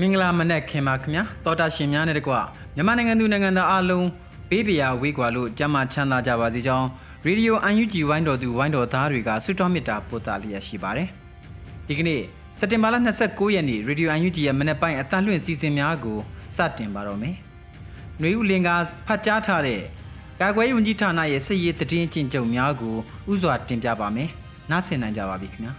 မင်္ဂလာမနက်ခင်ပါခင်ဗျာတောတာရှင်များနဲ့တကွမြန်မာနိုင်ငံသူနိုင်ငံသားအားလုံးဘေးပရာဝေးကွာလို့ကြမ်းမှချမ်းသာကြပါစေကြောင်းရေဒီယို UNG ဝိုင်းတော်သူဝိုင်းတော်သားတွေကဆုတောင်းမေတ္တာပို့သလျက်ရှိပါတယ်ဒီကနေ့စက်တင်ဘာလ29ရက်နေ့ရေဒီယို UNG ရဲ့မနက်ပိုင်းအတန်လွင့်စီစဉ်များကိုစတင်ပါတော့မယ်ຫນွေဦးလင်ကဖတ်ကြားထားတဲ့ကာကွယ်ရေးဝန်ကြီးဌာနရဲ့စစ်ရေးတည်င်းကျင့်ကြုံများကိုဥစွာတင်ပြပါမယ်နားဆင်နိုင်ကြပါပြီခင်ဗျာ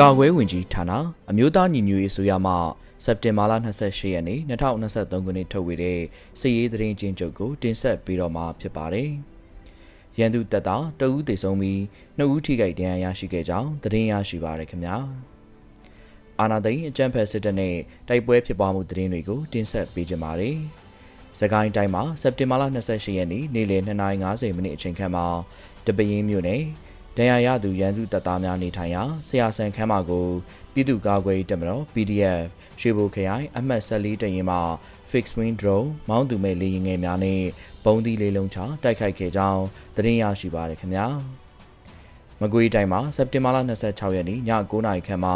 ကာကွယ်ဝင်ကြီးဌာနအမျိုးသားညီညွတ်ရေးဆိုရမှစက်တင်ဘာလ28ရက်နေ့2023ခုနှစ်ထုတ်ဝေတဲ့စစ်ရေးသတင်းချင်းချုပ်ကိုတင်ဆက်ပေးတော့မှာဖြစ်ပါတယ်။ရန်သူတပ်သားတအူးသေဆုံးပြီးနှစ်ဦးထိခိုက်ဒဏ်ရာရရှိခဲ့ကြောင်းသတင်းရရှိပါရခင်ဗျာ။အာနာသိန်းအကြံဖက်စစ်တပ်နဲ့တိုက်ပွဲဖြစ်ပွားမှုသတင်းတွေကိုတင်ဆက်ပေးကြပါမယ်။စကိုင်းတိုင်းမှာစက်တင်ဘာလ28ရက်နေ့နေ့လယ်2:50မိနစ်အချိန်ခန့်မှာတပင်းမြို့နယ် ဒဏ်ရာရသူရန်သူတပ်သားများနေထိုင်ရာဆရာဆန်ခန်းမကိုပြည်သူ့ကာကွယ်တပ်မတော် PDF ရွှေဘိုခရိုင်အမှတ်14တရင်မှ fixed wing drone မောင်းသူမဲ့လေယာဉ်ငယ်များနဲ့ပုံသီးလေးလုံးချတိုက်ခိုက်ခဲ့ကြောင်းသတင်းရရှိပါရခင်ဗျာမကွေးတိုင်းမှာစက်တင်ဘာလ26ရက်နေ့ည9:00နာရီခန့်မှာ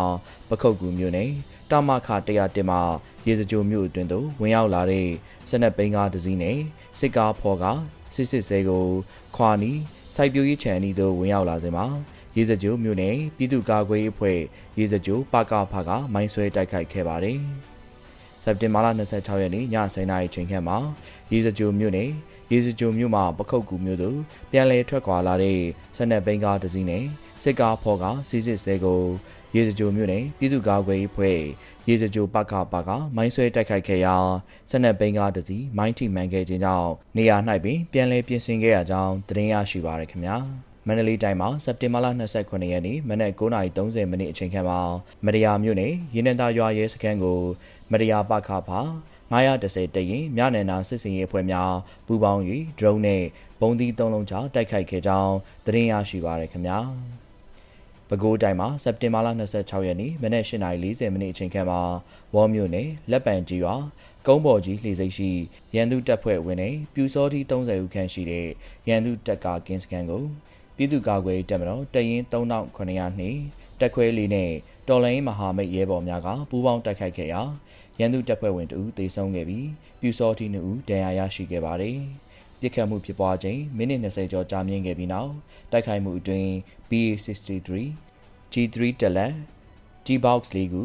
ပခုတ်ကူမြို့နယ်တာမခ100တင်မှာရေစကြိုမြို့အတွင်းသို့ဝင်ရောက်လာတဲ့စနက်ဘိန်းကားတစ်စီးနဲ့စစ်ကားဖော်ကစစ်စစ်စဲကိုခွာနီ စိုက်ပျိုးရေးခြံအနီးသို့ဝင်ရောက်လာစဉ်မှာရေစကြိုမြို့နယ်ပြည်သူ့ကာကွယ်ရေးအဖွဲ့ရေစကြိုပကဖကမိုင်းဆွဲတိုက်ခိုက်ခဲ့ပါတယ်။စက်တင်ဘာလ26ရက်နေ့ည10:00နာရီချိန်ခန့်မှာရေစကြိုမြို့နယ်ရေစကြိုမြို့မှာပခုတ်ကူမြို့သို့ပြန်လည်ထွက်ခွာလာတဲ့ဆက်နက်ဘိန်းကားတစ်စီးနဲ့ စစ်ကားဖော်ကစီစစ်စဲကိုရေစကြိုမြို့နယ်ပြည်သူ့ကာကွယ်ရေးဖွဲ့ရေစကြိုပကပကမိုင်းဆွဲတိုက်ခိုက်ခဲ့ရာဆက်နက်ဘိန်းကားတစ်စီးမိုင်းထိမှန်ခဲ့ခြင်းကြောင့်နေရာ၌ပင်ပြန်လည်ပြင်ဆင်ခဲ့ရကြောင်းသတင်းရရှိပါရခင်ဗျာမန္တလေးတိုင်းမှာစက်တင်ဘာလ29ရက်နေ့မနက်9:30မိနစ်အချိန်ခန့်မှာမရယာမြို့နယ်ရင်းနှံသားရွာရဲစခန်းကိုမရယာပခဖာ910တရင်မြနယ်နာစစ်စင်ရေးအဖွဲ့များပူးပေါင်း၍ဒရုန်းနဲ့ဘုံသီး၃လုံးချတိုက်ခိုက်ခဲ့ကြောင်းသတင်းရရှိပါရခင်ဗျာ ပဲခူးတိုင်းမှာစက်တင်ဘာလ26ရက်နေ့မနက်8:40မိနစ်အချိန်ခန့်မှာဝေါ်မြို့နယ်လက်ပံကြီးရွာကုန်းပေါ်ကြီးလှေစိတ်ရှိရန်သူတပ်ဖွဲ့ဝင်တွေပြူစောတိ30ဦးခန့်ရှိတဲ့ရန်သူတပ်ကာကင်းစခန်းကိုပြည်သူ့ကာကွယ်တပ်မတော်တရင်3900နှင့်တက်ခွဲလေးနဲ့တော်လိုင်းမဟာမိတ်ရဲဘော်များကပူးပေါင်းတိုက်ခိုက်ခဲ့ရာရန်သူတပ်ဖွဲ့ဝင်တဦးသေဆုံးခဲ့ပြီးပြူစောတိ2ဦးဒဏ်ရာရရှိခဲ့ပါတယ်။ ပြစ်ခတ်မှုဖြစ်ပွားချိန်မိနစ်20ကျော်ကြာမြင့်ခဲ့ပြီးနောက်တိုက်ခိုက်မှုအတွင်း BA63 G3 တလက် G-box လေးခု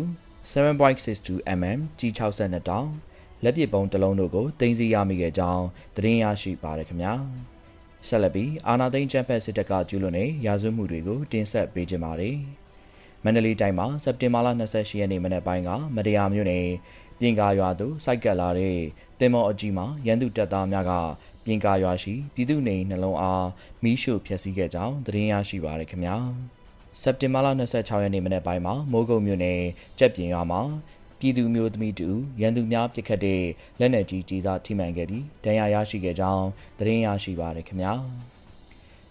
7.62 mm G62 တောင်လက်ပစ်ပုံးတစ်လုံးတို့ကိုတင်စီရမိခဲ့ကြောင်းသတင်းရရှိပါတယ်ခင်ဗျာဆက်လက်ပြီးအာနာသိန်းချမ်ဖက်စစ်တပ်ကကျူးလွန်တဲ့ရာဇဝတ်မှုတွေကိုတင်ဆက်ပေးကြပါမယ်မန္တလေးတိုင်းမှာစက်တင်ဘာလ28ရက်နေ့မနက်ပိုင်းကမတရားမြို့နယ်ပြင်ကာရွာသို့စိုက်ကပ်လာတဲ့တင်မော်အကြီးမှာရန်သူတပ်သားများက ပြင်ကာရွာရှိပြည်သူနေနှလုံးအားမီးရှို့ဖျက်ဆီးခဲ့ကြောင်းသတင်းရရှိပါရခင်ဗျာစက်တင်ဘာလ26ရက်နေ့မနက်ပိုင်းမှာမိုးကုတ်မြို့နယ်ကြက်ပြင်ရွာမှာပြည်သူမျိုးသမီးတူရန်သူများပစ်ခတ်တဲ့လက်နက်ကြီးကြီးစားထိမှန်ခဲ့ပြီးဒဏ်ရာရရှိခဲ့ကြောင်းသတင်းရရှိပါရခင်ဗျာ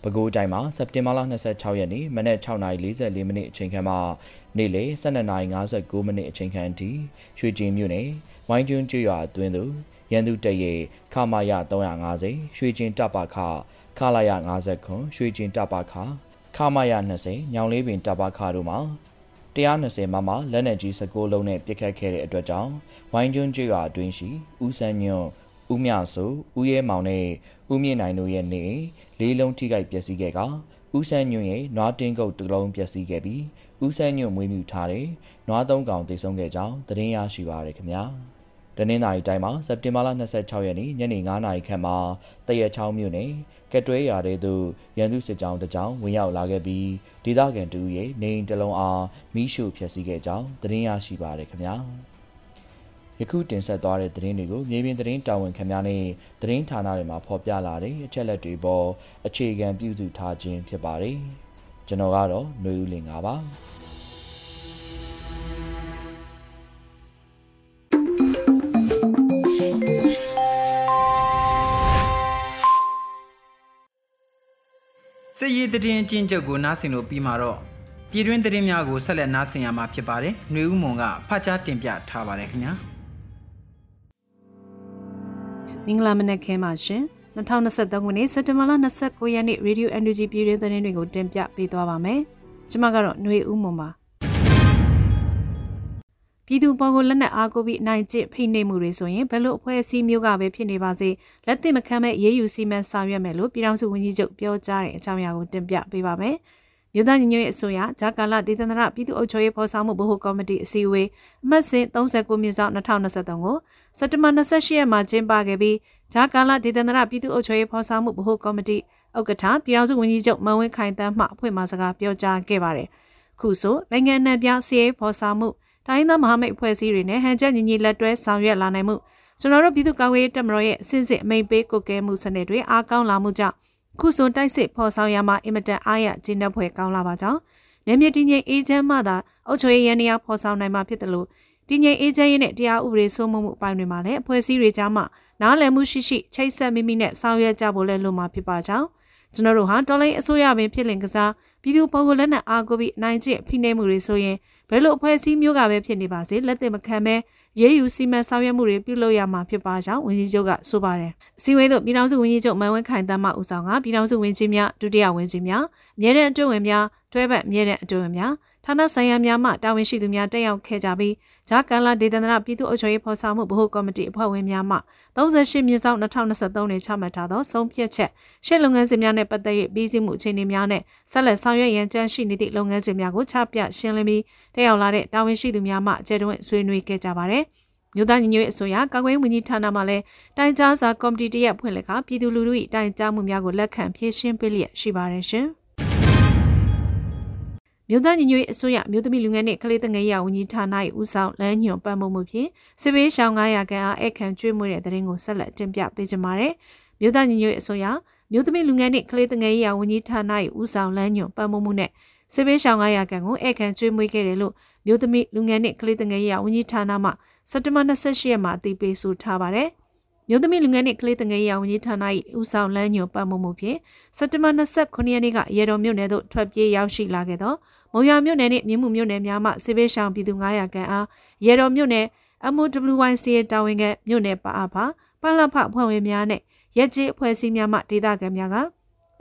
ပဲခူးတိုင်းမှာစက်တင်ဘာလ26ရက်နေ့မနက်6:44မိနစ်အချိန်ခန့်မှနေ့လယ်12:59မိနစ်အချိန်ခန့်အထိရွှေကျင်မြို့နယ်ဝိုင်းကျွန်းကျွော်အတွင်းသို့ ရန်သူတပ်ရဲ့ခမာယ350ရွှေကျင်တပ်ပါခခလာယ50ခွန်ရွှေကျင်တပ်ပါခခမာယ20ညောင်လေးပင်တပ်ပါခတို့မှာ120မမလက်နက်ကြီး16လုံးနဲ့ပစ်ခတ်ခဲ့တဲ့အတွက်ကြောင့်ဝိုင်းကျွန်းကျွော်အတွင်းရှိဦးစန်းညွန့်ဦးမြဆိုဦးရဲမောင်နဲ့ဦးမြင့်နိုင်တို့ရဲ့နေလေးလုံးထိခိုက်ပျက်စီးခဲ့ကဦးဆန်းညွန့်ရဲ့နွားတင်းကုတ်တစ်လုံးပျက်စီးခဲ့ပြီးဦးဆန်းညွန့်မွေးမြူထားတဲ့နွားသုံးကောင်တိတ်ဆုံးခဲ့ကြောင်းသတင်းရရှိပါရခင်ဗျာ တနင်္လာရီတိုင်းမှာစက်တင်ဘာလ26ရက်နေ့ညနေ9:00နာရီခန့်မှာတရက်ချောင်းမြို့နယ်ကတွဲရာတဲ့သို့ရန်သူစစ်ကြောင်းတစ်ကြောင်းဝင်ရောက်လာခဲ့ပြီးဒေသခံတူရဲ့နေအိမ်တစ်လုံးအားမိရှုဖျက်ဆီးခဲ့ကြောင်းသတင်းရရှိပါရခင်ဗျာယခုတင်ဆက်သွားတဲ့သတင်းတွေကိုမြေပြင်သတင်းတာဝန်ခံများနဲ့သတင်းဌာနတွေမှာဖော်ပြလာတဲ့အချက်လက်တွေပေါ်အခြေခံပြုစုထားခြင်းဖြစ်ပါတယ်ကျွန်တော်ကတော့ຫນွေဦးလင်ပါ ပြည်သတင်းအကျဉ်းချုပ်ကိုနားဆင်လို့ပြီးမှာတော့ပြည်တွင်းသတင်းများကိုဆက်လက်နားဆင်ရမှာဖြစ်ပါတယ်။နှွေဦးမွန်ကဖတ်ကြားတင်ပြထားပါတယ်ခင်ဗျာ။မင်္ဂလာမနက်ခင်းပါရှင်။2023ခုနှစ်စက်တင်ဘာလ29ရက်နေ့ Radio NUG ပြည်တွင်းသတင်းတွေကိုတင်ပြပေးသွားပါမယ်။ကျွန်မကတော့နှွေဦးမွန်ပါ။ ပြည်သူပေါ်ကိုလက်နက်အားကိုပြီးနိုင်ကျင့်ဖိနှိပ်မှုတွေဆိုရင်ဘယ်လိုအဖွဲ့အစည်းမျိုးကပဲဖြစ်နေပါစေလက်သင့်မခံမဲ့ရေးယူစီမံဆောင်ရွက်မယ်လို့ပြည်ထောင်စုဝန်ကြီးချုပ်ပြောကြားတဲ့အကြောင်းအရာကိုတင်ပြပေးပါမယ်။မြို့သားညီညွတ်ရေးအစိုးရဂျာကာလာဒေသန္တရပြည်သူ့အုပ်ချုပ်ရေးဖော်ဆောင်မှုဗဟိုကော်မတီအစည်းအဝေးအမှတ်စဉ်39မြင်းဆောင်2023ကိုစက်တဘာ28ရက်မှာကျင်းပခဲ့ပြီးဂျာကာလာဒေသန္တရပြည်သူ့အုပ်ချုပ်ရေးဖော်ဆောင်မှုဗဟိုကော်မတီဥက္ကဋ္ဌပြည်ထောင်စုဝန်ကြီးချုပ်မန်ဝင်းခိုင်တန်းမှအဖွဲ့မှစကားပြောကြားခဲ့ပါတယ်။ခုဆိုနိုင်ငံ내ပြစီရေးဖော်ဆောင်မှု တိုင်းသားမဟာမိတ်အဖွဲ့အစည်းတွေနဲ့ဟန်ချက်ညီညီလက်တွဲဆောင်ရွက်လာနိုင်မှုကျွန်တော်တို့ပြည်သူ့ကာကွယ်ရေးတပ်မတော်ရဲ့အစစ်စစ်အမိန့်ပေးကုတ်ကဲမှုစနစ်တွေအားကောင်းလာမှုကြောင့်ခုဆိုတိုက်စစ်ဖော်ဆောင်ရမှာအင်မတန်အားရကျင်းတဲ့ဖွဲ့ကောင်းလာပါကြောင်းနေမြေတည်ငြိမ်အေးချမ်းမှသာအုပ်ချုပ်ရေးရန်တရားဖော်ဆောင်နိုင်မှာဖြစ်တယ်လို့တည်ငြိမ်အေးချမ်းရေးနဲ့တရားဥပဒေစိုးမိုးမှုအပိုင်းတွေမှာလည်းအဖွဲ့အစည်းတွေကြားမှာနားလည်မှုရှိရှိချိတ်ဆက်မိမိနဲ့ဆောင်ရွက်ကြဖို့လည်းလိုမှာဖြစ်ပါကြောင်းကျွန်တော်တို့ဟာတော်လိုင်းအစိုးရပင်ဖြစ်လင်ကစားပြည်သူပုံကိုလက်နက်အားကိုပြီးနိုင်ကျင့်ဖိနှိပ်မှုတွေဆိုရင်ဘ ယ်လိုအဖွဲ့အစည်းမျိုးကပဲဖြစ်နေပါစေလက်သင့်မခံပဲရေးယူစီမံဆောင်ရွက်မှုတွေပြုလုပ်ရမှာဖြစ်ပါကြောင်းဝန်ကြီးချုပ်ကဆိုပါတယ်။စီဝေးတို့ပြည်ထောင်စုဝန်ကြီးချုပ်မန်ဝင်းခိုင်တမ်းမှဦးဆောင်ကပြည်ထောင်စုဝန်ကြီးများဒုတိယဝန်ကြီးများအမြဲတမ်းအတွင်းဝင်များ တွဲဘက်အမြဲတမ်းအတွင်းဝင်များဌာနဆိုင်ရာများမှတာဝန်ရှိသူများတက်ရောက်ခဲ့ကြပြီးဂျာကန်လာဒေသနာပြည်သူ့အုပ်ချုပ်ရေးဖော်ဆောင်မှုဗဟိုကော်မတီအဖွဲ့ဝင်များမှ38မြင်းဆောင်2023နဲ့ချမှတ်ထားသောဆုံးဖြတ်ချက်ရှေ့လုပ်ငန်းစဉ်များနဲ့ပတ်သက်၍ပြီးစီးမှုအခြေအနေများနဲ့ဆက်လက်ဆောင်ရွက်ရန်ကြံရှိနေသည့်လုပ်ငန်းစဉ်များကိုချပြရှင်းလင်းပြီးတက်ရောက်လာတဲ့တာဝန်ရှိသူများမှအကျယ်တွင်ဆွေးနွေးခဲ့ကြပါတယ်။မြို့သားညီညွတ်ရေးအစိုးရကာကွယ်ဝန်ကြီးဌာနမှလည်းတိုင်ကြားစာကော်မတီတရက်ဖွင့်လက်ကပြည်သူလူထု၏တိုင်ကြားမှုများကိုလက်ခံဖြည့်ရှင်းပေးလျက်ရှိပါတယ်ရှင်။ မြို့သားညီညွတ်ရေးအစိုးရမြို့သမီးလူငယ်နှင့်ကလေးသငယ်ရေးဝန်ကြီးဌာန၏ဦးဆောင်လမ်းညွှန်ပတ်မှုမှုဖြင့်စစ်ပေးရှောင်း900ခန်းအားအခန့်ကျွေးမွေးတဲ့တရင်ကိုဆက်လက်တင်ပြပေးကြပါမယ်။မြို့သားညီညွတ်ရေးအစိုးရမြို့သမီးလူငယ်နှင့်ကလေးသငယ်ရေးဝန်ကြီးဌာန၏ဦးဆောင်လမ်းညွှန်ပတ်မှုမှုနဲ့စစ်ပေးရှောင်း900ခန်းကိုအခန့်ကျွေးမွေးခဲ့တယ်လို့မြို့သမီးလူငယ်နှင့်ကလေးသငယ်ရေးဝန်ကြီးဌာနမှစက်တဘာ28ရက်မှာအသိပေးဆိုထားပါတယ်။ မြို့သမီးလူငယ်နှင့်ကလေးသငယ်ရေးဝန်ကြီးဌာန၏ဦးဆောင်လမ်းညွှန်ပတ်မှုမှုဖြင့်စက်တဘာ29ရက်နေ့ကရေတော်မြို့နယ်သို့ထွက်ပြေးရောက်ရှိလာခဲ့သောမုံရွာမြို့နယ်နှင့်မြင်းမှုမြို့နယ်များမှစစ်ပေးရှောင်ပြည်သူ900ခန့်အားရေတော်မြို့နယ် MOWYC တာဝန်ခံမြို့နယ်ပါအဖပလဖအဖွဲ့ဝင်များနဲ့ရက်ကြီးအဖွဲ့အစည်းများမှဒေသခံများက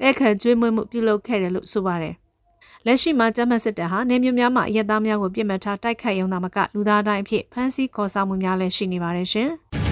အခန့်ကျွေးမွေးမှုပြုလုပ်ခဲ့တယ်လို့ဆိုပါတယ်။လက်ရှိမှာကျမစစ်တပ်ဟာနေမျိုးများမှရက်သားများကိုပြစ်မှတ်ထားတိုက်ခိုက်ရုံသာမကလူသားတိုင်းအဖြစ်ဖမ်းဆီးခေါ်ဆောင်မှုများလည်းရှိနေပါတယ်ရှင်။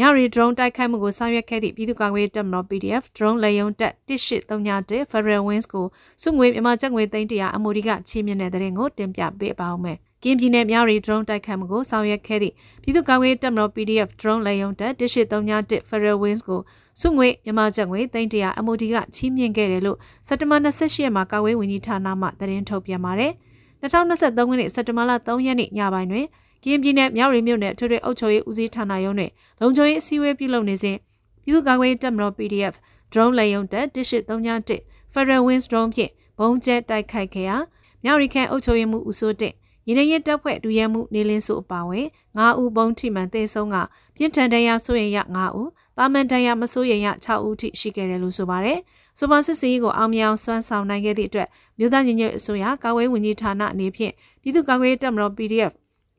ညရီ drone တိုက်ခိုက်မှုကိုဆောင်ရွက်ခဲ့သည့်ပြည်သူ့ကာကွယ်တပ်မတော် PDF drone လေယုံတက်1831 Federal Wings ကိုစုငွေမြန်မာကျပ်ငွေသိန်း100အမိုဒီကချီးမြှင့်တဲ့တဲ့ရင်ကိုတင်ပြပေးပါအောင်မယ်။ကင်းပြည်နယ်မြရီ drone တိုက်ခိုက်မှုကိုဆောင်ရွက်ခဲ့သည့်ပြည်သူ့ကာကွယ်တပ်မတော် PDF drone လေယုံတက်1831 Federal Wings ကိုစုငွေမြန်မာကျပ်ငွေသိန်း100အမိုဒီကချီးမြှင့်ခဲ့တယ်လို့စက်တဘာ28ရက်မှာကာကွယ်ဝန်ကြီးဌာနမှသတင်းထုတ်ပြန်ပါတယ်။2023ခုနှစ်စက်တဘာလ3ရက်နေ့ညပိုင်းတွင် ကရင်ပြည်နယ်မြောက်ရီမြို့နယ်ထွေထွေအုပ်ချုပ်ရေးဦးစီးဌာနရုံးနဲ့လုံခြုံရေးအစည်းအဝေးပြုလုပ်နေစဉ်ပြည်သူ့ကာကွယ်ရေးတပ်မတော် PDF drone လေယာဉ်တပ်183 Federal Wings drone ဖြင့်ဘုံကျဲတိုက်ခိုက်ခဲ့ရာမြောက်ရီခန့်အုပ်ချုပ်ရေးမှုဦးစိုးတဲ့ရင်းရဲတပ်ဖွဲ့ဒူရဲမှုနေလင်းစုအပါဝင်9ဦးဘုံထိမှန်သေဆုံးကပြင်းထန်တရားဆိုရင်ရ9ဦးတာမန်တရားမဆိုရင်ရ6ဦးထိရှိခဲ့တယ်လို့ဆိုပါတယ်။စူပါစစ်စီးကိုအောင်မြအောင်စွမ်းဆောင်နိုင်ခဲ့သည့်အတွက်မြို့သားညီညွတ်အစိုးရကာကွယ်ဝင်ကြီးဌာနအနေဖြင့်ပြည်သူ့ကာကွယ်တပ်မတော် PDF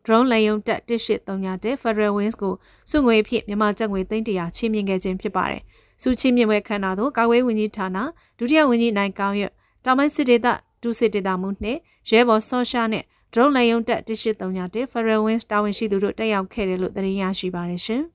drone လေယုံတက်1831 Federal Wings ကိုစုငွေဖြင့်မြန်မာကျပ်ငွေ300ချီးမြှင့်ခဲ့ခြင်းဖြစ်ပါတယ်။စုချီးမြှင့်ပွဲခမ်းနားသို့ကာဝေးဝန်ကြီးဌာနဒုတိယဝန်ကြီးနိုင်ကောင်းရတောင်ပိုင်းစစ်ဒေသဒုစစ်ဒေသမှုနှင့်ရဲဘော်ဆော့ရှာနဲ့ drone လေယုံတက်1831 Federal Wings တာဝန်ရှိသူတို့တက်ရောက်ခဲ့တယ်လို့သတင်းရရှိပါတယ်ရှင်။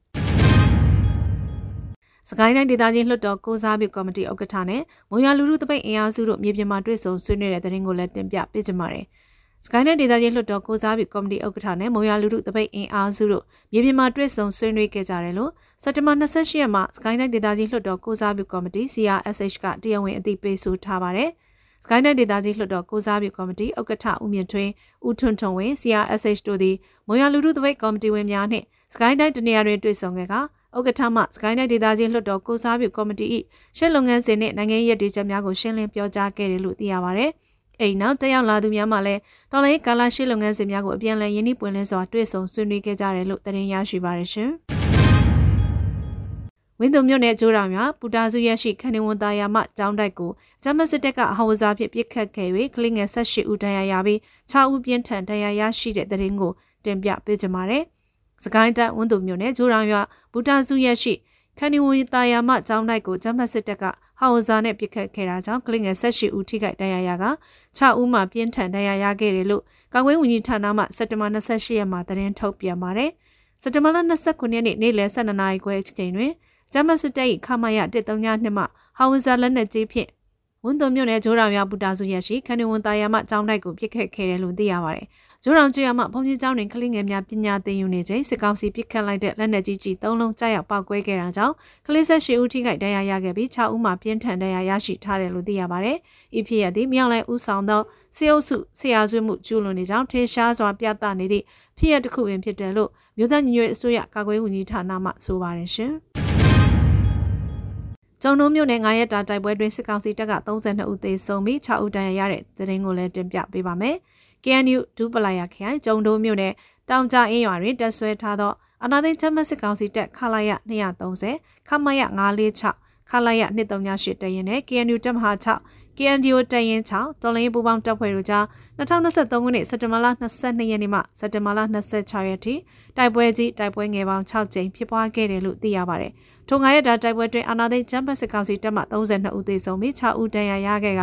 စကိုင်းတိုင်းဒေသကြီးလွှတ်တော်ကိုစားပြုကော်မတီဥက္ကဋ္ဌနဲ့မုံရလူလူတပိတ်အင်အားစုတို့မြေပြင်မှာတွေ့ဆုံဆွေးနွေးတဲ့တဲ့ရင်ကိုလည်းတင်ပြပေးကြပါမယ်။ စကိုင်းတိုင်းဒေသကြီးလွှတ်တော်ကိုစားပြုကော်မတီဥက္ကဋ္ဌနဲ့မုံရလူလူတပိတ်အင်အားစုတို့မြေပြင်မှာတွေ့ဆုံဆွေးနွေးခဲ့ကြတယ်လို့စက်တဘာ28ရက်မှာစကိုင်းတိုင်းဒေသကြီးလွှတ်တော်ကိုစားပြုကော်မတီ CRSH ကတရားဝင်အသိပေးဆိုထားပါတယ်။စကိုင်းတိုင်းဒေသကြီးလွှတ်တော်ကိုစားပြုကော်မတီဥက္ကဋ္ဌဦးမြင့်ထွန်းဦးထွန်းထွန်းဝင်း CRSH တို့သည်မုံရလူလူတပိတ်ကော်မတီဝင်များနှင့်စကိုင်းတိုင်းတနေရာတွင်တွေ့ဆုံခဲ့ကဥက္ကဋ္ဌမှစကိုင်းတိုင်းဒေသကြီးလွှတ်တော်ကိုစားပြုကော်မတီ၏ရှင်းလုပ်ငန်းစဉ်နှင့်နိုင်ငံရေးရည်တည်ချက်များကိုရှင်းလင်းပြောကြားခဲ့တယ်လို့သိရပါဗျ။ အိမ်နောက်တက်ရောက်လာသူများမှလည်းတော်လိုင်းကာလာရှင်းလုပ်ငန်းစဉ်များကိုအပြန်အလှန်ရင်းနှီးပွင့်လင်းစွာတွေ့ဆုံဆွေးနွေးခဲ့ကြတယ်လို့သတင်းရရှိပါရရှင်။ဝင်းသူမြို့နယ်ကျိုးတော်များပူတာစုရရှိခဏဝန်သားယာမကျောင်းတိုက်ကိုဂျမစစ်တပ်ကအဟော်စားဖြင့်ပြစ်ခတ်ခဲ့၍ကလင်းငယ်၁၈ဦးတရားရပြီး6ဦးပြင်းထန်တရားရရှိတဲ့တဲ့ရင်ကိုတင်ပြပေးကြပါမယ်။စကိုင်းတိုင်းဝန်းသူမြို့နယ်ဂျိုးရောင်ရွာဘူတာစုရက်ရှိခဏီဝီတာယာမကျောင်းတိုက်ကိုဂျမတ်စစ်တပ်က ဟောင်ဇာနဲ့ပစ်ခတ်ခဲ့တာကြောင့်ကလင်းငယ်၁၈ဦးထိခိုက်ဒဏ်ရာရက6ဦးမှပြင်းထန်ဒဏ်ရာရခဲ့တယ်လို့ကာကွယ်ဝန်ကြီးဌာနမှစက်တဘာ28ရက်မှာသတင်းထုတ်ပြန်ပါတယ်။စက်တဘာ29ရက်နေ့နေ့လယ်12နာရီခွဲအချိန်တွင်ဂျမတ်စစ်တပ်၏ခမရ132မှဟောင်ဇာလက်နက်ကြီးဖြင့်ဝန်သွမြို့နယ်ဂျိုးရောင်ရွာဘူတာစုရက်ရှိခဏီဝန်တာယာမကျောင်းတိုက်ကိုပစ်ခတ်ခဲ့တယ်လို့သိရပါတယ်။ ဂျိုးရောင်ကျွော်မှဘုံကြီးကျောင်းတွင်ကလေးငယ်များပညာသင်ယူနေချိန်စစ်ကောင်စီပစ်ခတ်လိုက်တဲ့လက်နက်ကြီးကြီး၃လုံးကြားရောက်ပောက်ကွဲခဲ့တာကြောင့်ကလေးဆက်ရှိဦးထိခိုက်ဒဏ်ရာရခဲ့ပြီး6ဦးမှပြင်းထန်ဒဏ်ရာရရှိထားတယ်လို့သိရပါတယ်။ဤဖြစ်ရသည်မြောက်လဲဦးဆောင်သောစေအုပ်စုဆရာဆွေးမှုကျူးလွန်နေကြောင်းထေရှားစွာပြသနေသည့်ဖြစ်ရတစ်ခုပင်ဖြစ်တယ်လို့မြို့သားညီညွတ်အစိုးရကာကွယ်ဝန်ကြီးဌာနမှဆိုပါတယ်ရှင်။ကျုံတို့မြို့နယ်9ရက်တာတိုက်ပွဲတွင်စစ်ကောင်စီတပ်က32ဦးသေဆုံးပြီး6ဦးဒဏ်ရာရတဲ့သတင်းကိုလည်းတင်ပြပေးပါမယ်။ KNU ဒူပလာယာခရိုင်ကျုံတိုးမြို့နယ်တောင်ကြအင်းရွာတွင်တက်ဆွဲထားသောအနာသိန်းချက်မစစ်ကောင်စီတပ်ခလာရ230ခမရ946ခလာရ238တရင်နဲ့ KNU တပ်မဟာ6 KNDO တရင်6တော်လိုင်းပူပေါင်းတပ်ဖွဲ့တို့ကြား2023ခုနှစ်စက်တင်ဘာလ22ရက်နေ့မှစက်တင်ဘာလ26ရက်ထိတိုက်ပွဲကြီးတိုက်ပွဲငယ်ပေါင်း6ကြိမ်ဖြစ်ပွားခဲ့တယ်လို့သိရပါတယ်။ထိုငါရက်တာတိုက်ပွဲတွင်အာနာသိန်းချမ်ပစစ်ကောင်စီတပ်မှ32ဦးသေဆုံးပြီး6ဦးဒဏ်ရာရခဲ့က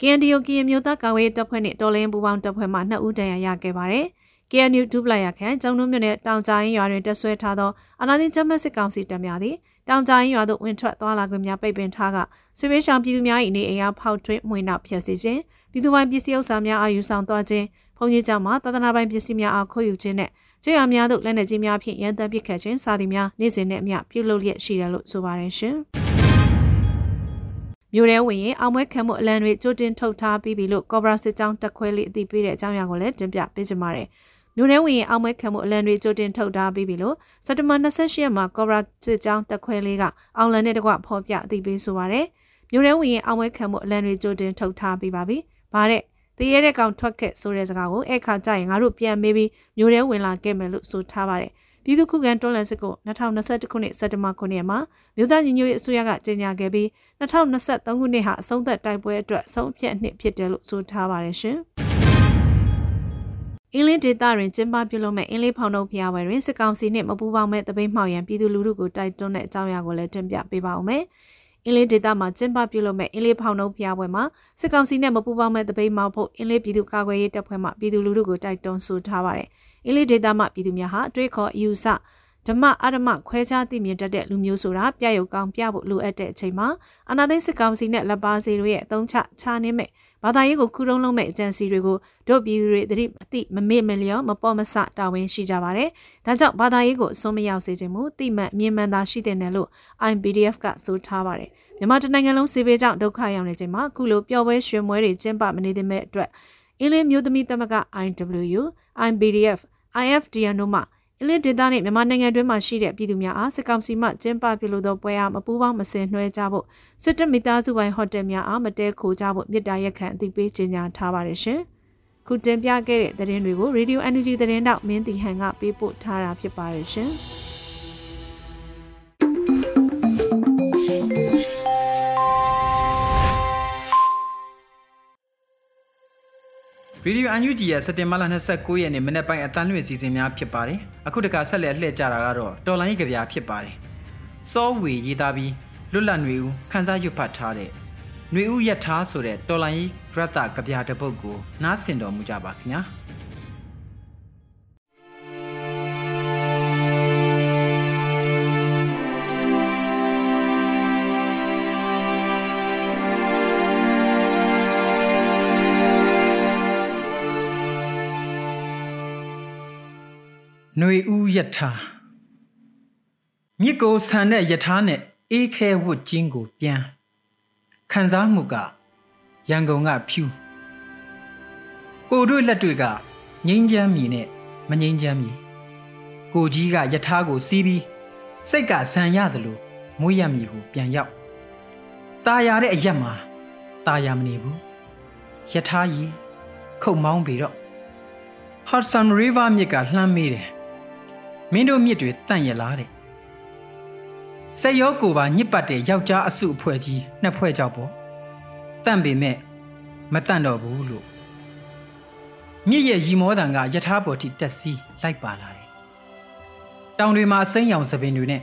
KNDO ကရင်မျိုးသားကာဝေးတပ်ဖွဲ့နဲ့တော်လင်းပူပေါင်းတပ်ဖွဲ့မှ2ဦးတန်ရာရခဲ့ပါတယ်။ KNU ဒူပလာယာခန့်ကျောင်းတို့မြို့နယ်တောင်ကြားရင်ရွာတွင်တက်ဆွဲထားသောအနာသိန်းကျမစစ်ကောင်စီတပ်များသည်တောင်ကြားရင်ရွာသို့ဝင်ထွက်သွားလာခွင့်များပိတ်ပင်ထားကဆွေးပေးဆောင်ပြည်သူများ၏နေအိမ်အားဖောက်ထွင်းမှွေနောက်ဖျက်ဆီးခြင်းပြည်သူပိုင်ပစ္စည်းဥစ္စာများအားယူဆောင်သွားခြင်းဘုံကြီးကျောင်းမှသာသနာပိုင်ပစ္စည်းများအားခိုးယူခြင်းနဲ့ကျေးရွာများသို့လက်နက်ကြီးများဖြင့်ရန်တမ်းပစ်ခတ်ခြင်းစသည်များနေ့စဉ်နဲ့အမျှပြုလုပ်လျက်ရှိတယ်လို့ဆိုပါတယ်ရှင်။ မြို့ထဲဝင်ရင်အောင်ပွဲခံမှုအလံတွေကြိုတင်ထုတ်ထားပြီးပြီလို့ကော့ဘရာစစ်ကြောင်းတက်ခွဲလေးအသိပေးတဲ့အကြောင်းအရာကိုလည်းတင်ပြပေးကြပါမယ်။မြို့ထဲဝင်ရင်အောင်ပွဲခံမှုအလံတွေကြိုတင်ထုတ်ထားပြီးပြီလို့စက်တဘာ28ရက်မှာကော့ဘရာစစ်ကြောင်းတက်ခွဲလေးကအောင်လံနဲ့တကွဖော်ပြအသိပေးဆိုပါရယ်။မြို့ထဲဝင်ရင်အောင်ပွဲခံမှုအလံတွေကြိုတင်ထုတ်ထားပြီးပါပြီ။ဗါတဲ့တရေတဲ့ကောင်ထွက်ခဲ့ဆိုတဲ့စကားကိုအဲ့ခါကျရင်ငါတို့ပြန်မေးပြီးမြို့ထဲဝင်လာခဲ့မယ်လို့ဆိုထားပါတယ်။ ပြည်သူ့ခုခံတွန်းလှန်စစ်ကို2021ခုနှစ်စက်တင်ဘာ9ရက်မှာမြို့သားညီညွတ်ရေးအစိုးရကကြေညာခဲ့ပြီး2023ခုနှစ်ဟာအဆုံးသက်တိုက်ပွဲအတွက်အဆုံးအဖြတ်နှစ်ဖြစ်တယ်လို့ဆိုထားပါတယ်ရှင်။အင်းလင်းဒေတာတွင်ကျင်းပပြုလုပ်မဲ့အင်းလေးဖောင်တုံးဖျားပွဲတွင်စစ်ကောင်စီနှင့်မပူးပေါင်းမဲ့တပိတ်မှောက်ရန်ပြည်သူလူထုကိုတိုက်တွန်းတဲ့အကြောင်းအရာကိုလည်းတင်ပြပေးပါဦးမယ်။အင်းလေးဒေတာမှာကျင်းပပြုလုပ်မဲ့အင်းလေးဖောင်တုံးဖျားပွဲမှာစစ်ကောင်စီနဲ့မပူးပေါင်းမဲ့တပိတ်မှောက်ဖို့အင်းလေးပြည်သူ့ကာကွယ်ရေးတပ်ဖွဲ့မှပြည်သူလူထုကိုတိုက်တွန်းဆိုထားပါတယ်။ အင်းလေးဒေတာမှပြည်သူများဟာအတွေးခေါ်အယူဆဓမ္မအဓမ္မခွဲခြားသိမြင်တတ်တဲ့လူမျိုးဆိုတာပြရုပ်ကောင်းပြဖို့လိုအပ်တဲ့အချိန်မှာအနာသိစစ်ကောင်စီနဲ့လက်ပါစီတို့ရဲ့အသုံးချချားနေမဲ့ဘာသာရေးကိုခုတုံးလုံးမဲ့အကြံစီတွေကိုတို့ပြည်သူတွေတတိအတိမမေ့မလျော့မပေါ်မဆတာဝန်ရှိကြပါတယ်။ဒါကြောင့်ဘာသာရေးကိုအစွန်းမရောက်စေခြင်းမူတိမှန်အမြင်မှန်သာရှိတဲ့နယ်လို့ IPDF ကဆိုထားပါတယ်။မြန်မာတနိုင်ငံလုံးစေဘေးကြောင့်ဒုက္ခရောက်နေချိန်မှာအခုလိုပျော်ပွဲရွှင်ပွဲတွေကျင်းပမနေသင့်မဲ့အတွက် အင်းလင်းမျိုးသမီးသမဂ္ဂ IW IPDF IFDN တို့မှအလစ်ဒေသနဲ့မြန်မာနိုင်ငံတွင်းမှာရှိတဲ့ပြည်သူများအားစစ်ကောင်စီမှကျင်းပပြုလုပ်သောပွဲအားမပူးပေါင်းမစင်နှွှဲကြဖို့စစ်တပ်မိသားစုပိုင်းဟိုတယ်များအားမတဲခိုကြဖို့မြစ်တာရက်ခံအသိပေးကြေညာထားပါတယ်ရှင်။ခုတင်ပြခဲ့တဲ့သတင်းတွေကို Radio Energy သတင်းတောက်မင်းတီဟန်ကပေးပို့ထားတာဖြစ်ပါတယ်ရှင်။ ဗီဒီယိုအန်ယူဂျီရဲ့စက်တင်ဘာလ29ရက်နေ့မနေ့ပိုင်းအတန်းလွှင့်စီစဉ်များဖြစ်ပါတယ်။အခုတခါဆက်လက်လှည့်ကြတာကတော့တော်လိုင်းကြပြဖြစ်ပါတယ်။စောဝေရေးသားပြီးလွတ်လပ်နေဦးခန်းစားရွတ်ဖတ်ထားတဲ့ຫນွေဦးရထားဆိုတဲ့တော်လိုင်းရတ္တကြပြတစ်ပုဒ်ကိုနားဆင်တော်မူကြပါခင်ဗျာ။ ຫນွေဦးယထာမြစ်ကိုဆန်တဲ့ယထာနဲ့အေးခဲဝတ်ကျင်းကိုပြန်ခံစားမှုကရန်ကုန်ကဖြူကိုတို့လက်တွေကငိမ့်ချမ်းမြည်နဲ့မငိမ့်ချမ်းမြည်ကိုကြီးကယထာကိုစီးပြီးစိတ်ကဆန်ရတယ်လို့မွေးရမည်ကိုပြန်ရောက်ตาရတဲ့အရက်မှာตาရမနေဘူးယထာကြီးခုတ်မောင်းပြီတော့ Hudson River မြစ်ကလှမ်းမေးတယ် မင်းတို့မြစ်တွေတန့်ရလားတဲ့စက်ရောကိုပါညစ်ပတ်တဲ့ယောက်ျားအစုအဖွဲ့ကြီးနှစ်ဖွဲ့ကြောက်ပေါ့တန့်ပေမဲ့မတန့်တော့ဘူးလို့မြစ်ရဲ့ရီမောတန်ကယထာပေါ်ထိတက်စီးလိုက်ပါလာတယ်တောင်တွေမှာအစိမ်းရောင်သပင်တွေနဲ့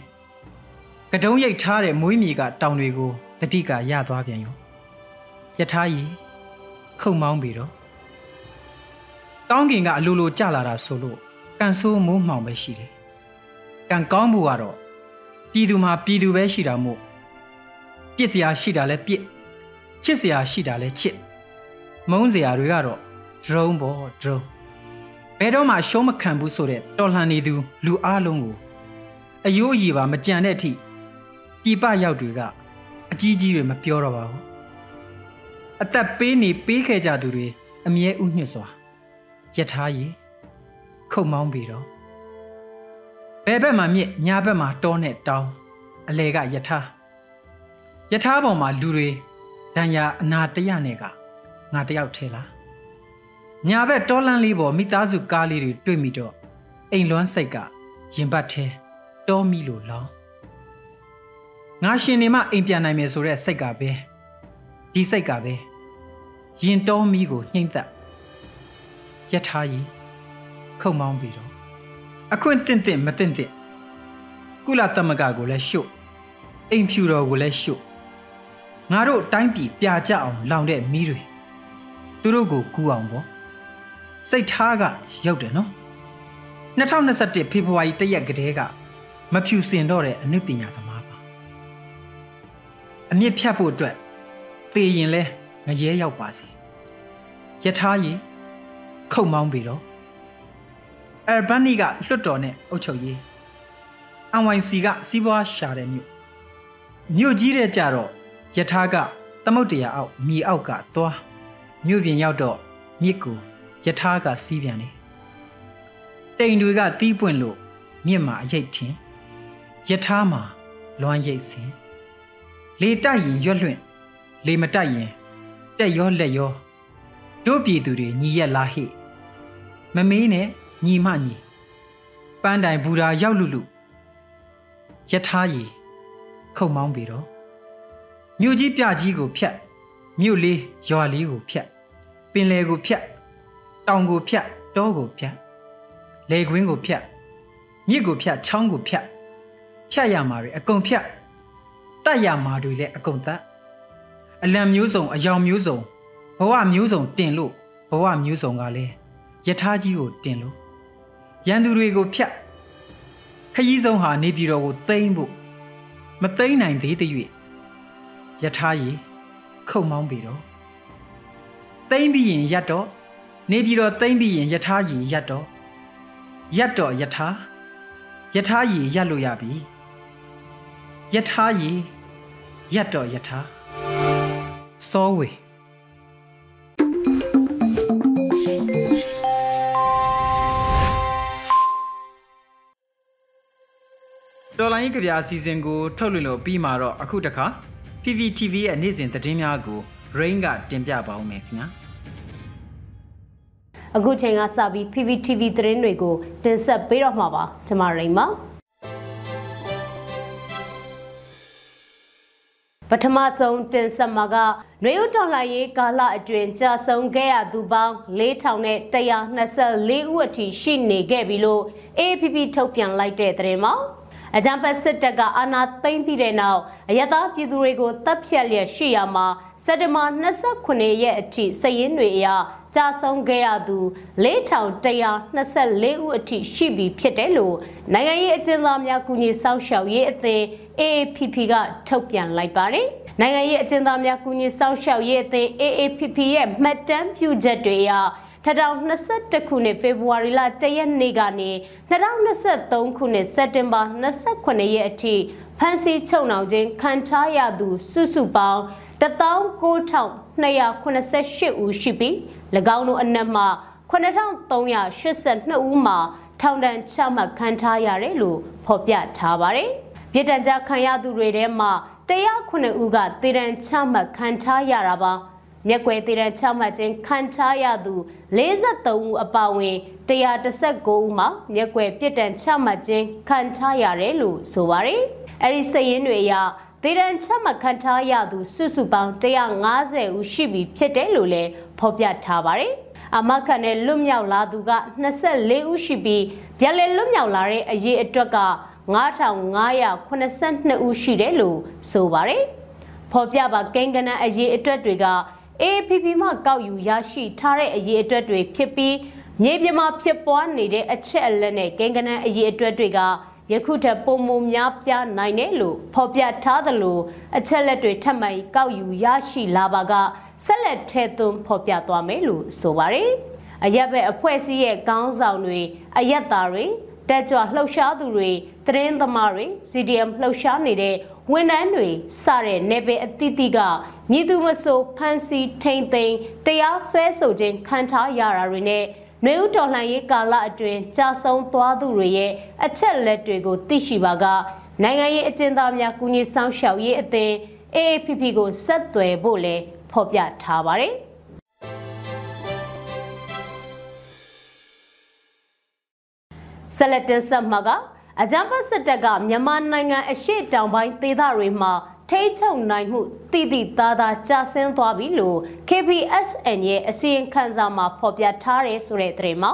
ကတုံးရိတ်ထားတဲ့မွေးမြေကတောင်တွေကိုတတိကရသွားပြန်ရောယထာကြီးခုံမောင်းပြီတော့ကောင်းကင်ကအလိုလိုကြလာတာဆိုလို့ကန်ဆိုးမိုးမှောင်ပဲရှိတယ်။ ကန်ကောင်းမှုကတော့ပြည်သူမှာပြည်သူပဲရှိတာမို့ပြစ်စရာရှိတာလဲပြစ်ချစ်စရာရှိတာလဲချစ်မုန်းစရာတွေကတော့ drone ပေါ့ drone ဘယ်တော့မှရှုံးမခံဘူးဆိုတဲ့တော်လှန်နေသူလူအလုံးကိုအယိုးအည်ပါမကြံတဲ့အထိပြပရောက်တွေကအကြီးကြီးတွေမပြောတော့ပါဘူးအသက်ပေးနေပေးခဲ့ကြသူတွေအမြဲဥညွတ်စွာယထာကြီးခုတ်မောင်းပြီတော့ ဘယ်ဘက်မှာမြစ်ညာဘက်မှာတောနဲ့တောင်းအလဲကယထာယထာပေါ်မှာလူတွေဒဏ်ရာအနာတရနဲ့ကငါတယောက်ထဲလားညာဘက်တောလန်းလေးပေါ်မိသားစုကားလေးတွေတွေ့မိတော့အိမ်လွမ်းစိတ်ကရင်ပတ်ထဲတောမီလို့လောင်းငါရှင်နေမှအိမ်ပြန်နိုင်မယ်ဆိုတဲ့စိတ်ကပဲဒီစိတ်ကပဲရင်တောမီကိုနှိမ့်သက်ယထာကြီးခုံမောင်းပြီးတော့ အခွင့်တင့်တင့်မတင့်တင့်ကုလသမဂ္ဂကိုလည်းရှုပ်အိမ်ဖြူတော်ကိုလည်းရှုပ်ငါတို့တိုင်းပြည်ပြကြအောင်လောင်တဲ့မီးတွေသူတို့ကိုကူအောင်ပေါ့စိတ်ထားကရောက်တယ်နော်2021ဖေဖော်ဝါရီတရက်ကတည်းကမဖြူစင်တော့တဲ့အနုပညာသမားပါအမြင့်ဖြတ်ဖို့အတွက်သေရင်လဲငရဲရောက်ပါစေယထာကြီးခုတ်မောင်းပြီတော့ အယ်ဘန်နီကလွတ်တော်နဲ့အုပ်ချုပ်ရေး NYC ကစီးပွားရှာတဲ့မြို့မြို့ကြီးတဲ့ကြတော့ယထာကသမုတ်တရာအောက်မြေအောက်ကသွားမြို့ပြင်ရောက်တော့မြစ်ကိုယထာကစီးပြန်တယ်တိမ်တွေကတီးပွင့်လို့မြစ်မှာအရိတ်ထင်ယထာမှာလွမ်းရိတ်စင်လေတိုက်ရင်ရွက်လွင့်လေမတိုက်ရင်တက်ရောလက်ရောတို့ပြည်သူတွေညီရက်လားဟိမမေးနဲ့ ညီမညီပန်းတိုင်ဘူရာရောက်လူလူယထာကြီးခုံမောင်းပြီတော့မြို့ကြီးပြကြီးကိုဖြတ်မြို့လေးရွာလေးကိုဖြတ်ပင်လယ်ကိုဖြတ်တောင်ကိုဖြတ်တောကိုဖြတ်လေကွင်းကိုဖြတ်မြစ်ကိုဖြတ်ချောင်းကိုဖြတ်ဖြတ်ရမှာတွေအကုန်ဖြတ်တတ်ရမှာတွေလည်းအကုန်တတ်အလံမျိုးစုံအယောင်မျိုးစုံဘဝမျိုးစုံတင်လို့ဘဝမျိုးစုံကလည်းယထာကြီးကိုတင်လို့ ရန်သူတွေကိုဖြတ်ခရီးဆုံးဟာနေပြည်တော်ကိုသိမ်းဖို့မသိမ်းနိုင်သေးတဲ့၍ယထာကြီးခုံမောင်းပြီတော့သိမ်းပြီးရင်ရက်တော့နေပြည်တော်သိမ်းပြီးရင်ယထာကြီးရက်တော့ရက်တော့ယထာယထာကြီးရက်လို့ရပြီယထာကြီးရက်တော့ယထာစောဝေ တော်လိုင်းကြပြအစီအစဉ်ကိုထုတ်လွှင့်လို့ပြီးမှာတော့အခုတခါ PPTV ရဲ့နေ့စဉ်သတင်းများကို Rain ကတင်ပြပါဦးမယ်ခင်ဗျာအခုချိန်ကစပြီး PPTV သတင်းတွေကိုတင်ဆက်ပေးတော့မှာပါကျွန်မရိန်ပါပထမဆုံးတင်ဆက်မှာကနွေဦးတော်လှန်ရေးကာလအတွင်းကြာဆုံးခဲ့ရသူပေါင်း4124ဦးအထိရှိနေခဲ့ပြီလို့ APP ထုတ်ပြန်လိုက်တဲ့သတင်းမှာ အကြံပတ်စစ်တပ်ကအာဏာသိမ်းပြီးတဲ့နောက်အယတာပြည်သူတွေကိုတပ်ဖြတ်လျက်ရှိရမှာစက်တဘာ29ရက်အထိစည်ရင်းတွေအရကြာဆုံးခဲ့ရသူ4124ဦးအထိရှိပြီဖြစ်တယ်လို့နိုင်ငံရေးအကျဉ်းသားများကူညီဆောင်ရှောက်ရေးအသင်း AAPP ကထုတ်ပြန်လိုက်ပါတယ်။နိုင်ငံရေးအကျဉ်းသားများကူညီဆောင်ရှောက်ရေးအသင်း AAPP ရဲ့မှတ်တမ်းပြုချက်တွေအရ 2021ခုနှစ်ဖေဖော်ဝါရီလ1ရက်နေ့ကနေ2023ခုနှစ်စက်တင်ဘာ28ရက်အထိဖမ်းဆီးချုပ်နှောင်ခြင်းခံထားရသူ စုစုပေါင်း19288ဦးရှိပြီး၎င်းတို့အနက်မှ9382ဦးမှာထောင်ဒဏ်ချမှတ်ခံထားရတယ်လို့ဖော်ပြထားပါတယ်။ပြည်တံကြားခံရသူတွေထဲမှာ109ဦးကတည်တံချမှတ်ခံထားရတာပါ။ မျက်ွယ်တည်တံချမှတ်ခြင်းခံထားရသူ53ဦးအပါအဝင်119ဦးမှာမျက်ွယ်ပြစ်ဒဏ်ချမှတ်ခြင်းခံထားရတယ်လို့ဆိုပါတယ်။အဲဒီစည်ရင်းတွေအရဒေဒန်ချက်မှခံထားရသူစုစုပေါင်း150ဦးရှိပြီဖြစ်တယ်လို့လည်းဖော်ပြထားပါတယ်။အမခန်နဲ့လွတ်မြောက်လာသူက24ဦးရှိပြီးပြန်လည်လွတ်မြောက်လာတဲ့အရေးအတွက်က9582ဦးရှိတယ်လို့ဆိုပါတယ်။ဖော်ပြပါကိန်းကနန်းအရေးအတွက်တွေက AAPP မှကောက်ယူရရှိထားတဲ့အရေးအတွက်တွေဖြစ်ပြီးမြေပြမဖြစ်ပွားနေတဲ့အချက်အလက်နဲ့ကိန်းကနန်းအရေးအတွက်တွေကယခုထက်ပုံမများပြားနိုင်တယ်လို့ဖော်ပြထားသလိုအချက်လက်တွေထပ်မံကောက်ယူရရှိလာပါကဆက်လက်ထဲသွင်းဖော်ပြသွားမယ်လို့ဆိုပါတယ်။အရက်ဘက်အဖွဲ့အစည်းရဲ့ခေါင်းဆောင်တွေအရက်သားတွေတက်ကြွလှုပ်ရှားသူတွေသတင်းသမားတွေ CDM လှုပ်ရှားနေတဲ့ ဝန်ထမ်းတွေစတဲ့နယ်ပယ်အသီးသီးကမြည်သူမဆိုဖမ်းဆီးထိန်သိမ်းတရားစွဲဆိုခြင်းခံထားရတာတွေနဲ့နွေဦးတော်လှန်ရေးကာလအတွင်းကြာဆုံးသွားသူတွေရဲ့အချက်လက်တွေကိုသိရှိပါကနိုင်ငံရေးအကျဉ်းသားများကူညီဆောင်ရှောက်ရေးအသင်း AAPP ကိုဆက်သွယ်ဖို့လည်းဖော်ပြထားပါတယ်။ဆက်လက်တင်ဆက်မှာက အကြမ်းဖက်စစ်တပ်ကမြန်မာနိုင်ငံအရှေ့တောင်ပိုင်းဒေသတွေမှာထိချုပ်နိုင်မှုတိတိသားသားကျဆင်းသွားပြီလို့ KPSN ရဲ့အစီရင်ခံစာမှာဖော်ပြထားတယ်ဆိုတဲ့သတင်းမှာ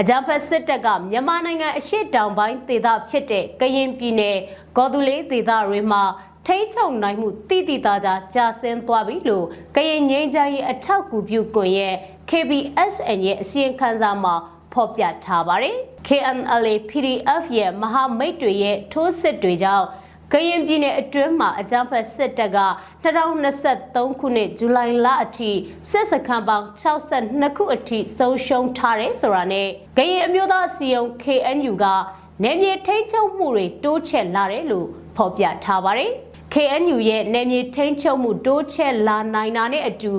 အကြံဖက်စစ်တပ်ကမြန်မာနိုင်ငံအရှေ့တောင်ပိုင်းဒေသဖြစ်တဲ့ကရင်ပြည်နယ်ဂေါ်ဒူလေးဒေသတွေမှာထိချုပ်နိုင်မှုတိတိသားသားကျဆင်းသွားပြီလို့ကရင်ငင်းချမ်းရဲ့အထောက်အကူပြုကွန်ရဲ့ KBSN ရဲ့အစီရင်ခံစာမှာ ဖော်ပြထားပါတယ်။ KNLA PDF ရဲ့မဟာမိတ်တွေရဲ့ထိုးစစ်တွေကြောင့်ကရင်ပြည်နယ်အတွင်းမှာအကြမ်းဖက်စစ်တပ်က2023ခုနှစ်ဇူလိုင်လအထိစစ်စခန်းပေါင်း62ခုအထိဆုံးရှုံးထားတယ်ဆိုတာနဲ့ကရင်အမျိုးသားစီယုံ KNU ကနေမြေထိန်းချုပ်မှုတွေတိုးချဲ့လာတယ်လို့ဖော်ပြထားပါတယ်။ KNU ရဲ့နယ်မြေထိန်းချုပ်မှုတိုးချဲ့လာနိုင်တာနဲ့အတူ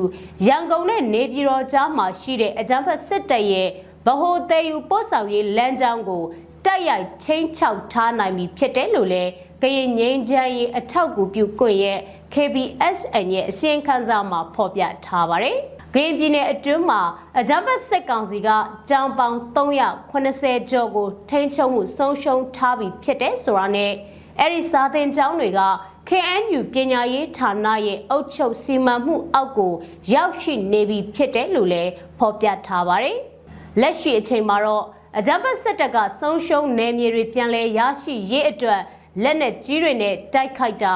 ရန်ကုန်နဲ့နေပြည်တော်ကြားမှာရှိတဲ့အကြမ်းဖက်စစ်တပ်ရဲ့ ဗဟိုသေးယူပို့ဆောင်ရေးလမ်းကြောင်းကိုတိုက်ရိုက်ချင်းချောက်ထားနိုင်ပြီဖြစ်တယ်လို့လည်းကရင်ငင်းချမ်းရေးအထောက်အကူပြုကွန်ရဲ့ KBSN ရဲ့အစီရင်ခံစာမှာဖော်ပြထားပါတယ်။ကရင်ပြည်နယ်အတွင်းမှာအကြမ်းဖက်စစ်ကောင်စီကကြောင်ပေါင်380ကျော်ကိုထိန်းချုပ်မှုဆုံးရှုံးထားပြီးဖြစ်တဲ့ဆိုတာနဲ့အဲ့ဒီစာသင်ကျောင်းတွေက KNU ပညာရေးဌာနရဲ့အုပ်ချုပ်စီမံမှုအောက်ကိုရောက်ရှိနေပြီဖြစ်တယ်လို့လည်းဖော်ပြထားပါတယ်။ လက်ရှိအချိန်မှာတော့အကြမ်းဖက်စစ်တပ်ကဆုံးရှုံးနယ်မြေတွေပြန်လည်ရရှိရေးအတွက်လက်နက်ကြီးတွေနဲ့တိုက်ခိုက်တာ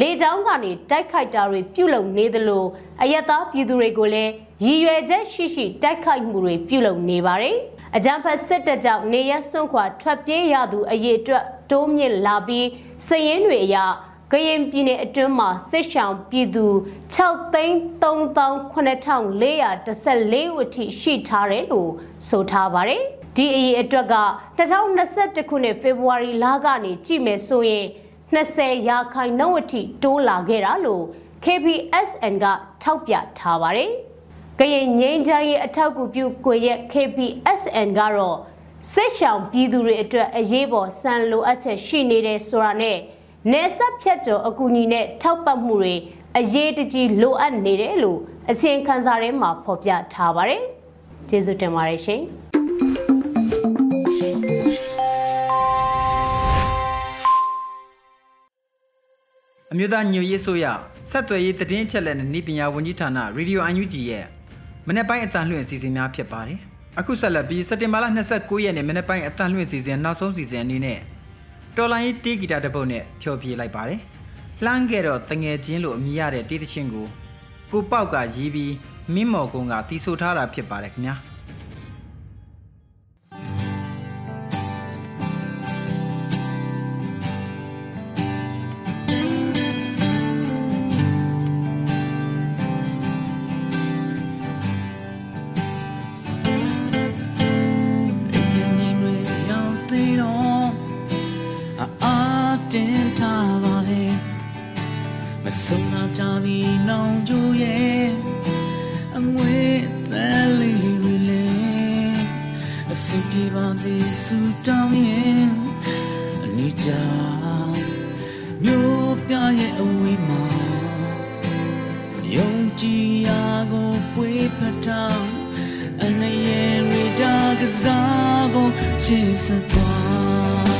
လေကြောင်းကနေတိုက်ခိုက်တာတွေပြုလုပ်နေသလိုအယက်သားပြည်သူတွေကိုလည်းရည်ရွယ်ချက်ရှိရှိတိုက်ခိုက်မှုတွေပြုလုပ်နေပါတယ်။အကြမ်းဖက်စစ်တပ်ကြောင့်နေရစွန့်ခွာထွက်ပြေးရသူအရေးအတွက်တိုးမြင့်လာပြီးစည်ရင်းတွေအရ ကရင်ပြည်နယ်အတွင်းမှာစစ်ရှောင်ပြည်သူ6သိန်း39,414ဦးအထိရှိထားတယ်လို့ဆိုထားပါတယ်။ဒီအရေးအတွက်က2021ခုနှစ်ဖေဖော်ဝါရီလကနေကြည့်မယ်ဆိုရင်20ရာခိုင်နှုန်းအထိတိုးလာခဲ့တာလို့ KPSN ကထောက်ပြထားပါတယ်။ကရင်ငင်းချမ်းရဲ့အထောက်အကူပြုကွန်ရက် KPSN ကတော့စစ်ရှောင်ပြည်သူတွေအတွက်အရေးပေါ်စံလိုအပ်ချက်ရှိနေတဲ့ဆိုတာနဲ့ နေဆက်ဖြတ်ကျော်အကူအညီနဲ့ထောက်ပံ့မှုတွေအရေးတကြီးလိုအပ်နေတယ်လို့အစီရင်ခံစာထဲမှာဖော်ပြထားပါတယ်။ကျေးဇူးတင်ပါတယ်ရှင်။အမျိုးသားညွရေးဆိုရဆက်သွယ်ရေးတည်င်းချက်လက်နဲ့ဤပညာဝန်ကြီးဌာနရေဒီယို UNG ရဲ့မနေ့ပိုင်းအတန်လွှင့်အစီအစဉ်များဖြစ်ပါတယ်။အခုဆက်လက်ပြီးစက်တင်ဘာလ29ရက်နေ့မနေ့ပိုင်းအတန်လွှင့်အစီအစဉ်နောက်ဆုံးအစီအစဉ်အနေနဲ့ တော်လိုင်းတီးဂီတာတစ်ပုဒ်နဲ့ဖျော်ဖြေလိုက်ပါတယ်။လှမ်းခဲ့တော့တငယ်ချင်းလို့အမည်ရတဲ့တီးသချင်းကိုကိုပေါက်ကရေးပြီးမင်းမော်ကုန်းကတီးဆိုထားတာဖြစ်ပါတယ်ခင်ဗျာ။ ပ်ပြေပါစေစူတောင်းရဲ့အနိကြမျိုးပြရဲ့အဝေးမှာယုံကြည်ရာကိုပွေးဖတ်ထားအနေရဲ့ကြကစားဖို့ရှေ့ဆက်သွား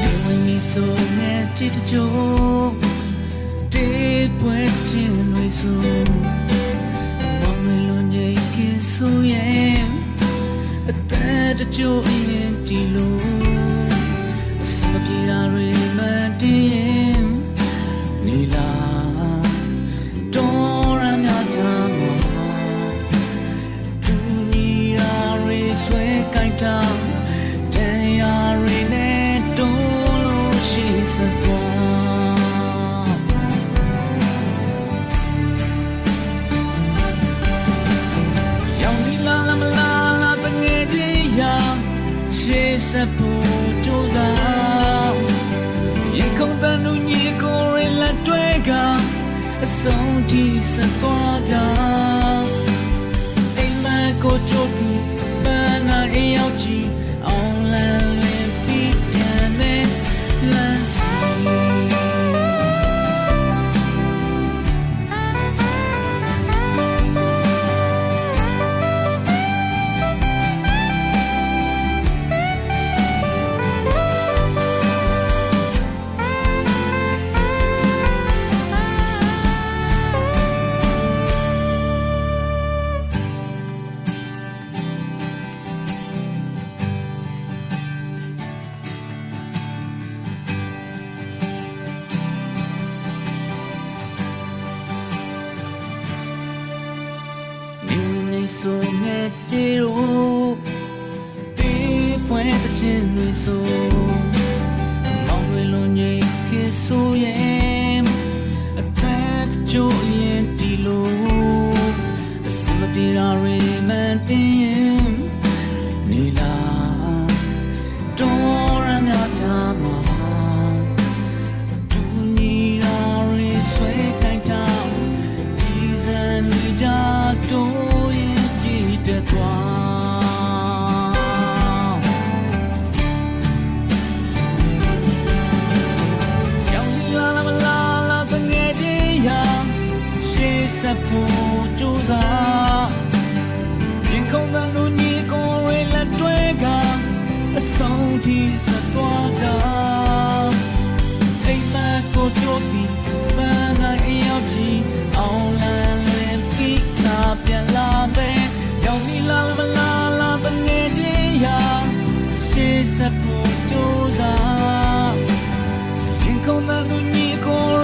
နေဝင်မီဆိုနဲ့ချစ်တချို့တေးပွဲချင်းတွေဆို က်တချို့ရင်ဒီလိုအစမပြေတာတွေမတည်ရင်နေလားတောင်တရားရီနဲ့တွန်းလို့ရှိစသွား ရှေးစဖို့ကြိုးစားရင်ခုန်တန်လူညီကိုရလက်တွေကအဆုံးထိစသွားကြအိမ်မကိုကြိုးပြီးနာအေးရောက်ချီ ကြေတို့ဒီပွဲတဲ့ချင်းတွေဆိုမောင်တွေလုံးငိတ်ကဆိုရဲ့အသက်ကြိုး ထိဆက်သွားကြအိမ်မကိုကြိုးပြီးပန်းနိုင်ရောက်ကြည့်အောင်လန်းလွင်ပြီးတာပြန်လာတဲ့ရောင်နီလာမလာလာတငယ်ချင်းရာရှေးဆက်ဖို့ကြိုးစားရင်ခုန်တဲ့လူညီကိုရလက်